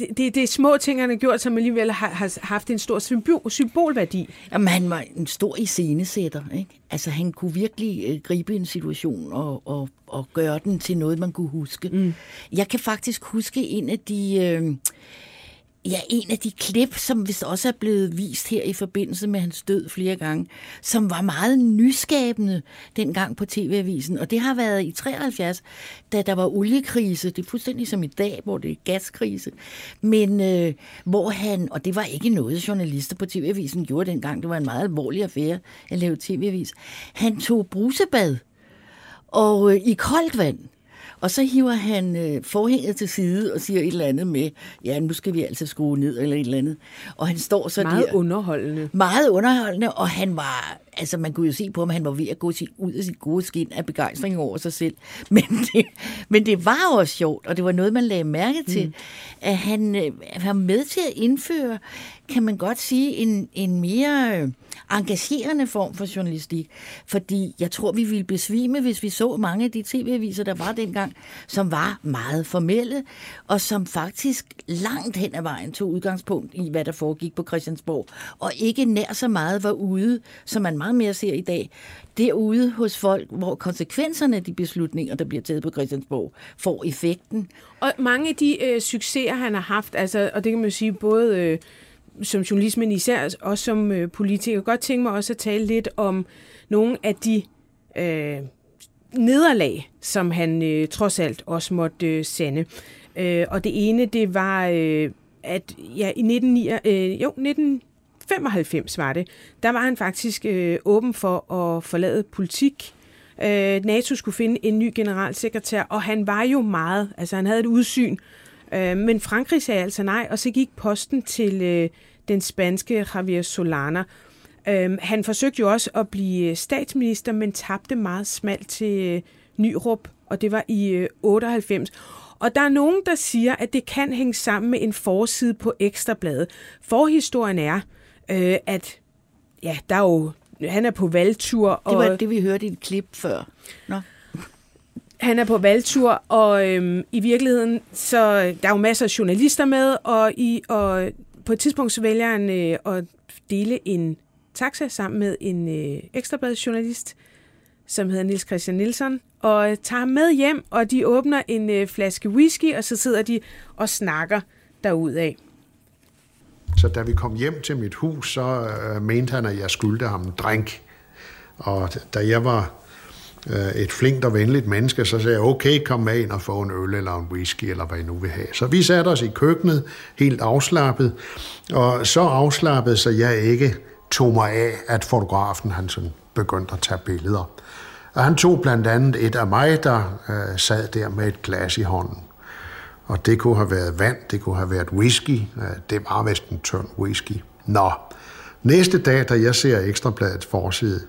det, det, det er små ting, han har gjort, som alligevel har, har haft en stor symbol, symbolværdi. Jamen, han var en stor iscenesætter. Ikke? Altså, han kunne virkelig øh, gribe en situation og, og, og gøre den til noget, man kunne huske. Mm. Jeg kan faktisk huske en af de... Øh, Ja, en af de klip, som vist også er blevet vist her i forbindelse med hans død flere gange, som var meget nyskabende dengang på TV-avisen. Og det har været i 73, da der var oliekrise. Det er fuldstændig som i dag, hvor det er gaskrise. Men øh, hvor han, og det var ikke noget, journalister på TV-avisen gjorde dengang. Det var en meget alvorlig affære at lave TV-avis. Han tog brusebad og øh, i koldt vand. Og så hiver han øh, forhænget til side og siger et eller andet med, ja, nu skal vi altså skrue ned, eller et eller andet. Og han står så Meget der. underholdende. Meget underholdende, og han var, altså man kunne jo se på ham, han var ved at gå ud af sit gode skin af begejstring over sig selv. Men det, men det var også sjovt, og det var noget, man lagde mærke til, mm. at han øh, var med til at indføre, kan man godt sige, en, en mere øh, engagerende form for journalistik. Fordi jeg tror, vi ville besvime, hvis vi så mange af de tv-aviser, der var dengang, som var meget formelle, og som faktisk langt hen ad vejen tog udgangspunkt i, hvad der foregik på Christiansborg, og ikke nær så meget var ude, som man meget mere ser i dag, derude hos folk, hvor konsekvenserne af de beslutninger, der bliver taget på Christiansborg, får effekten. Og mange af de øh, succeser, han har haft, altså, og det kan man jo sige både øh, som journalist, men især også som øh, politiker, godt tænke mig også at tale lidt om nogle af de øh, nederlag, som han øh, trods alt også måtte øh, sende. Øh, og det ene, det var, øh, at ja, i 19, øh, jo, 1995 var det, der var han faktisk øh, åben for at forlade politik. Øh, NATO skulle finde en ny generalsekretær, og han var jo meget, altså han havde et udsyn, øh, men Frankrig sagde altså nej, og så gik posten til øh, den spanske Javier Solana. Øh, han forsøgte jo også at blive øh, statsminister, men tabte meget smalt til øh, Nyrup, og det var i øh, 98. Og der er nogen, der siger, at det kan hænge sammen med en forside på Ekstrabladet. Forhistorien er, øh, at ja, der er jo, han er på valgtur. Det var og, det, vi hørte i et klip før. Nå. han er på valgtur, og øhm, i virkeligheden, så der er jo masser af journalister med, og, i, og på et tidspunkt så vælger han øh, at dele en taxa sammen med en øh, ekstrabladsjournalist, som hedder Nils Christian Nielsen, og øh, tager ham med hjem, og de åbner en øh, flaske whisky, og så sidder de og snakker derudaf. Så da vi kom hjem til mit hus, så øh, mente han, at jeg skyldte ham en drink. Og da jeg var øh, et flinkt og venligt menneske, så sagde jeg, okay, kom med ind og få en øl eller en whisky, eller hvad I nu vil have. Så vi satte os i køkkenet, helt afslappet, og så afslappet, så jeg ikke tog mig af, at fotografen han sådan begyndte at tage billeder. Og han tog blandt andet et af mig, der øh, sad der med et glas i hånden. Og det kunne have været vand, det kunne have været whisky. Det var vist en tynd whisky. Nå, næste dag, da jeg ser Ekstrabladets forside,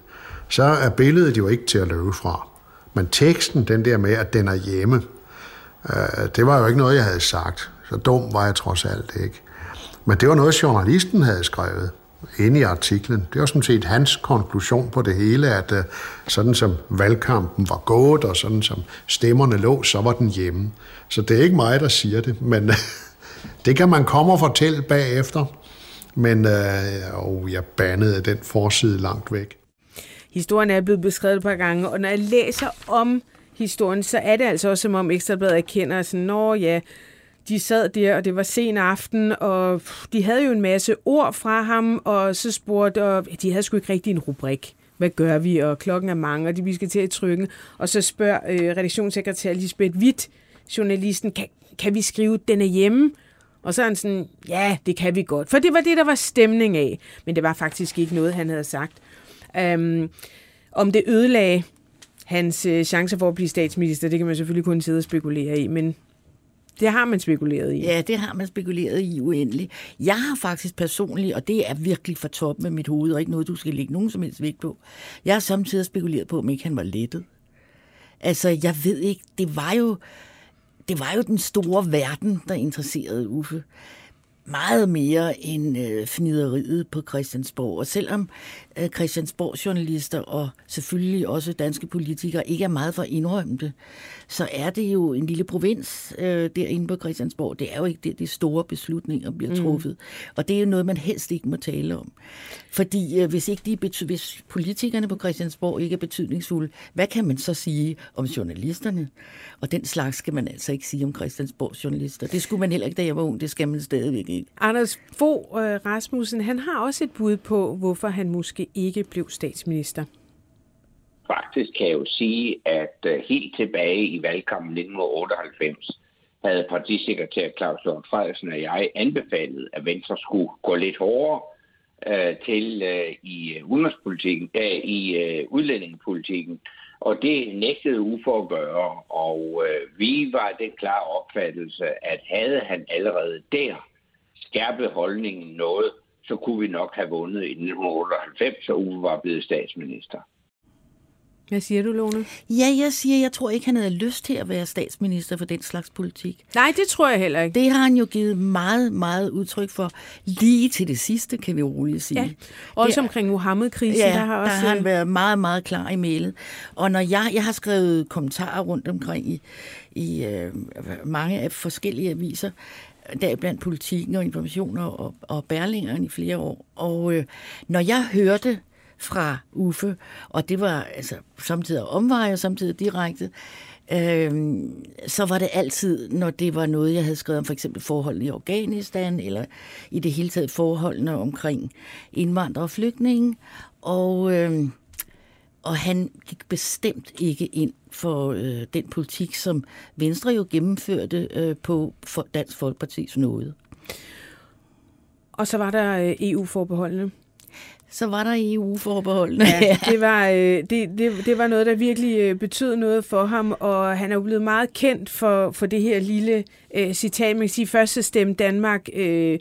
så er billedet jo ikke til at løbe fra. Men teksten, den der med, at den er hjemme, øh, det var jo ikke noget, jeg havde sagt. Så dum var jeg trods alt ikke. Men det var noget, journalisten havde skrevet inde i artiklen. Det var sådan set hans konklusion på det hele, at øh, sådan som valgkampen var gået, og sådan som stemmerne lå, så var den hjemme. Så det er ikke mig, der siger det, men det kan man komme og fortælle bagefter. Men øh, og jeg bandede den forside langt væk. Historien er blevet beskrevet et par gange, og når jeg læser om historien, så er det altså også som om Ekstrabladet erkender, at sådan, Nå ja, de sad der, og det var sen aften, og de havde jo en masse ord fra ham, og så spurgte, og de havde sgu ikke rigtig en rubrik. Hvad gør vi? Og klokken er mange, og de, vi skal til at trykke. Og så spørger øh, redaktionssekretær Lisbeth Witt, journalisten, kan, kan vi skrive, den er hjemme? Og så er han sådan, ja, det kan vi godt. For det var det, der var stemning af. Men det var faktisk ikke noget, han havde sagt. Um, om det ødelagde hans øh, chancer for at blive statsminister, det kan man selvfølgelig kun sidde og spekulere i, men det har man spekuleret i. Ja, det har man spekuleret i uendeligt. Jeg har faktisk personligt, og det er virkelig for top med mit hoved, og ikke noget, du skal lægge nogen som helst vægt på. Jeg har samtidig spekuleret på, om ikke han var lettet. Altså, jeg ved ikke, det var jo, det var jo den store verden, der interesserede Uffe meget mere end øh, fnideriet på Christiansborg. Og selvom Christiansborg-journalister og selvfølgelig også danske politikere ikke er meget for det, så er det jo en lille provins øh, derinde på Christiansborg. Det er jo ikke det, de store beslutninger bliver truffet. Mm. Og det er jo noget, man helst ikke må tale om. Fordi øh, hvis, ikke de hvis politikerne på Christiansborg ikke er betydningsfulde, hvad kan man så sige om journalisterne? Og den slags skal man altså ikke sige om Christiansborg journalister. Det skulle man heller ikke, da jeg var ung. Det skal man stadigvæk Anders Fogh Rasmussen, han har også et bud på, hvorfor han måske ikke blev statsminister. Faktisk kan jeg jo sige, at øh, helt tilbage i valgkampen 1998, havde partisekretær Claus Lund Frederiksen og jeg anbefalet, at Venstre skulle gå lidt hårdere øh, til øh, i øh, udenrigspolitikken, øh, i øh, udlændingepolitikken. Og det nægtede Uffe at gøre, og øh, vi var den klare opfattelse, at havde han allerede der skærpet holdningen noget, så kunne vi nok have vundet i 1998, så Uffe var blevet statsminister. Hvad siger du, Lone? Ja, jeg siger, jeg tror ikke, han havde lyst til at være statsminister for den slags politik. Nej, det tror jeg heller ikke. Det har han jo givet meget, meget udtryk for. Lige til det sidste, kan vi roligt sige. Ja. Også det, omkring Mohammed-krisen, ja, der har også... der har han været meget, meget klar i mailet. Og når jeg, jeg har skrevet kommentarer rundt omkring i, i øh, mange af forskellige aviser, der blandt politikken og informationer og, og bærlingerne i flere år. Og øh, når jeg hørte fra Uffe, og det var altså samtidig omveje og samtidig direkte, øh, så var det altid, når det var noget, jeg havde skrevet om for eksempel forholdene i Afghanistan, eller i det hele taget forholdene omkring indvandrere og flygtninge, og, øh, og han gik bestemt ikke ind for øh, den politik, som Venstre jo gennemførte øh, på for Dansk Folkeparti's nåde. Og så var der øh, EU-forbeholdene så var der EU-forbeholdene. Ja, det var, øh, det, det, det var noget, der virkelig øh, betød noget for ham, og han er jo blevet meget kendt for, for det her lille øh, citat, man kan sige, første stemme Danmark øh,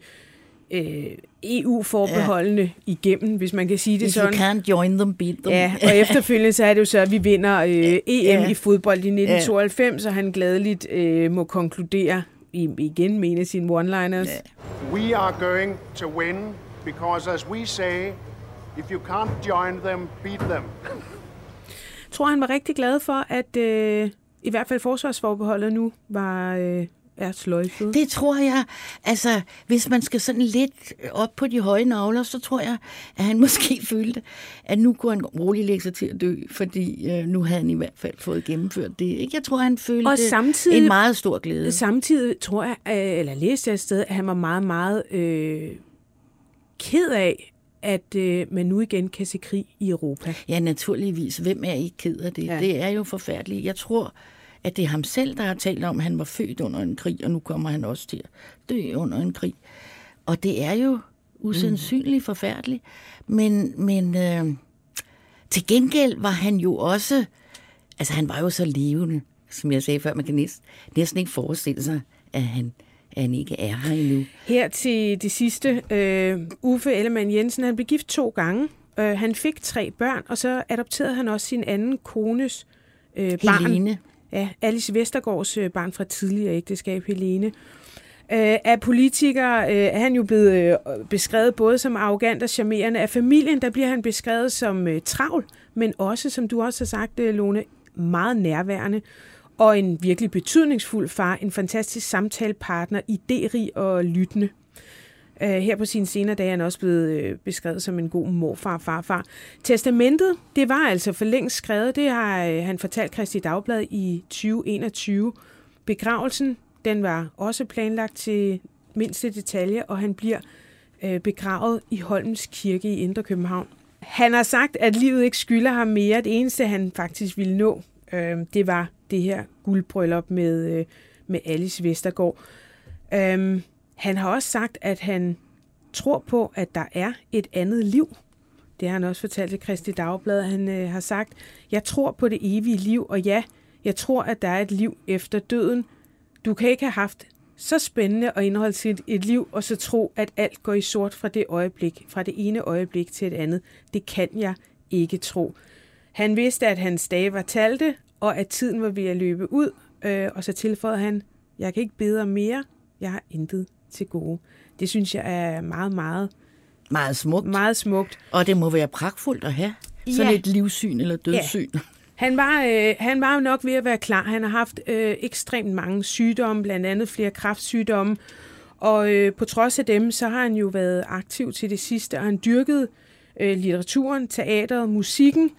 øh, EU-forbeholdene ja. igennem, hvis man kan sige det If sådan. you can't join them, beat them. Ja, og efterfølgende så er det jo så, at vi vinder øh, EM ja. i fodbold i 1992, ja. og han gladeligt øh, må konkludere, igen mene sine one-liners. Ja. We are going to win because as we say, If you can't join them, beat them. Jeg tror, han var rigtig glad for, at øh, i hvert fald forsvarsforbeholdet nu var øh, er sløjfet. Det tror jeg. Altså, hvis man skal sådan lidt op på de høje navler, så tror jeg, at han måske følte, at nu kunne han roligt lægge sig til at dø, fordi øh, nu havde han i hvert fald fået gennemført det. Ikke? Jeg tror, han følte og samtidig, en meget stor glæde. Samtidig tror jeg, øh, eller læste jeg et sted, at han var meget, meget øh, ked af, at øh, man nu igen kan se krig i Europa. Ja, naturligvis. Hvem er ikke ked af det? Ja. Det er jo forfærdeligt. Jeg tror, at det er ham selv, der har talt om, at han var født under en krig, og nu kommer han også til at dø under en krig. Og det er jo usandsynligt mm. forfærdeligt. Men, men øh, til gengæld var han jo også... Altså, han var jo så levende, som jeg sagde før. Man kan næsten, næsten ikke forestille sig, at han at han ikke er her endnu. Her til det sidste. Uh, Uffe Ellemann Jensen, han blev gift to gange. Uh, han fik tre børn, og så adopterede han også sin anden kones uh, barn. Ja, Alice Vestergaards øh, barn fra tidligere ægteskab, Helene. Uh, af politikere øh, er han jo blevet beskrevet både som arrogant og charmerende. Af familien, der bliver han beskrevet som travl, men også, som du også har sagt, Lone, meget nærværende og en virkelig betydningsfuld far, en fantastisk samtalepartner, idérig og lyttende. Øh, her på sine senere dage er han også blevet uh, beskrevet som en god morfar og farfar. Testamentet, det var altså for længst skrevet. Det har øh, han fortalt Kristi Dagblad i 2021. Begravelsen, den var også planlagt til mindste detalje, og han bliver begravet i Holmens Kirke i Indre København. Han har sagt, at livet ikke skylder ham mere. Det eneste, han faktisk ville nå, det var det her guldbryllup med, øh, med Alice Vestergaard. Øhm, han har også sagt, at han tror på, at der er et andet liv. Det har han også fortalt til Kristi Dagblad. Han øh, har sagt, jeg tror på det evige liv, og ja, jeg tror, at der er et liv efter døden. Du kan ikke have haft så spændende og indholdsrigt et liv, og så tro, at alt går i sort fra det øjeblik, fra det ene øjeblik til et andet. Det kan jeg ikke tro. Han vidste, at hans dage var talte, og at tiden var ved at løbe ud, øh, og så tilføjede han, jeg kan ikke bede om mere, jeg har intet til gode. Det synes jeg er meget, meget... Meget smukt. Meget smukt. Og det må være pragtfuldt at have sådan ja. et livssyn eller dødssyn. Ja. Han var, øh, han var jo nok ved at være klar. Han har haft øh, ekstremt mange sygdomme, blandt andet flere kræftsygdomme. Og øh, på trods af dem, så har han jo været aktiv til det sidste, og han dyrket øh, litteraturen, teateret, musikken,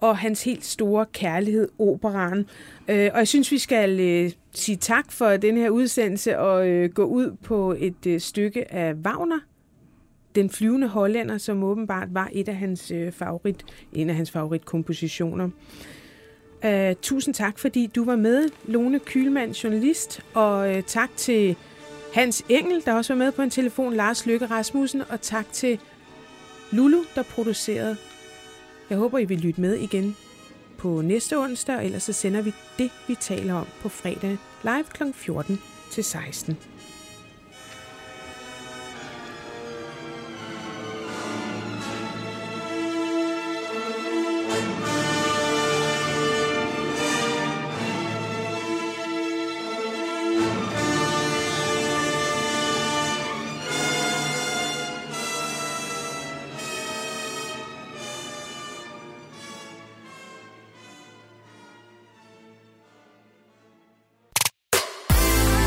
og hans helt store kærlighed, operaen. Øh, og jeg synes, vi skal øh, sige tak for den her udsendelse og øh, gå ud på et øh, stykke af Wagner, den flyvende hollænder, som åbenbart var et af hans øh, favorit, en af hans favoritkompositioner. Uh, tusind tak, fordi du var med, Lone Kylmand, journalist, og uh, tak til Hans Engel, der også var med på en telefon, Lars Lykke Rasmussen, og tak til Lulu, der producerede. Jeg håber, I vil lytte med igen på næste onsdag, og ellers så sender vi det, vi taler om på fredag live kl. 14 til 16.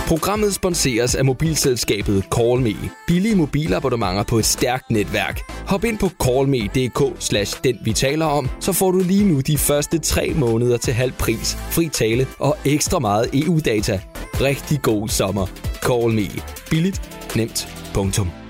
Programmet sponseres af mobilselskabet CallMe. Billige mobilabonnementer på et stærkt netværk. Hop ind på callme.dk slash den vi taler om, så får du lige nu de første tre måneder til halv pris, fri tale og ekstra meget EU-data. Rigtig god sommer. CallMe. Billigt, nemt, punktum.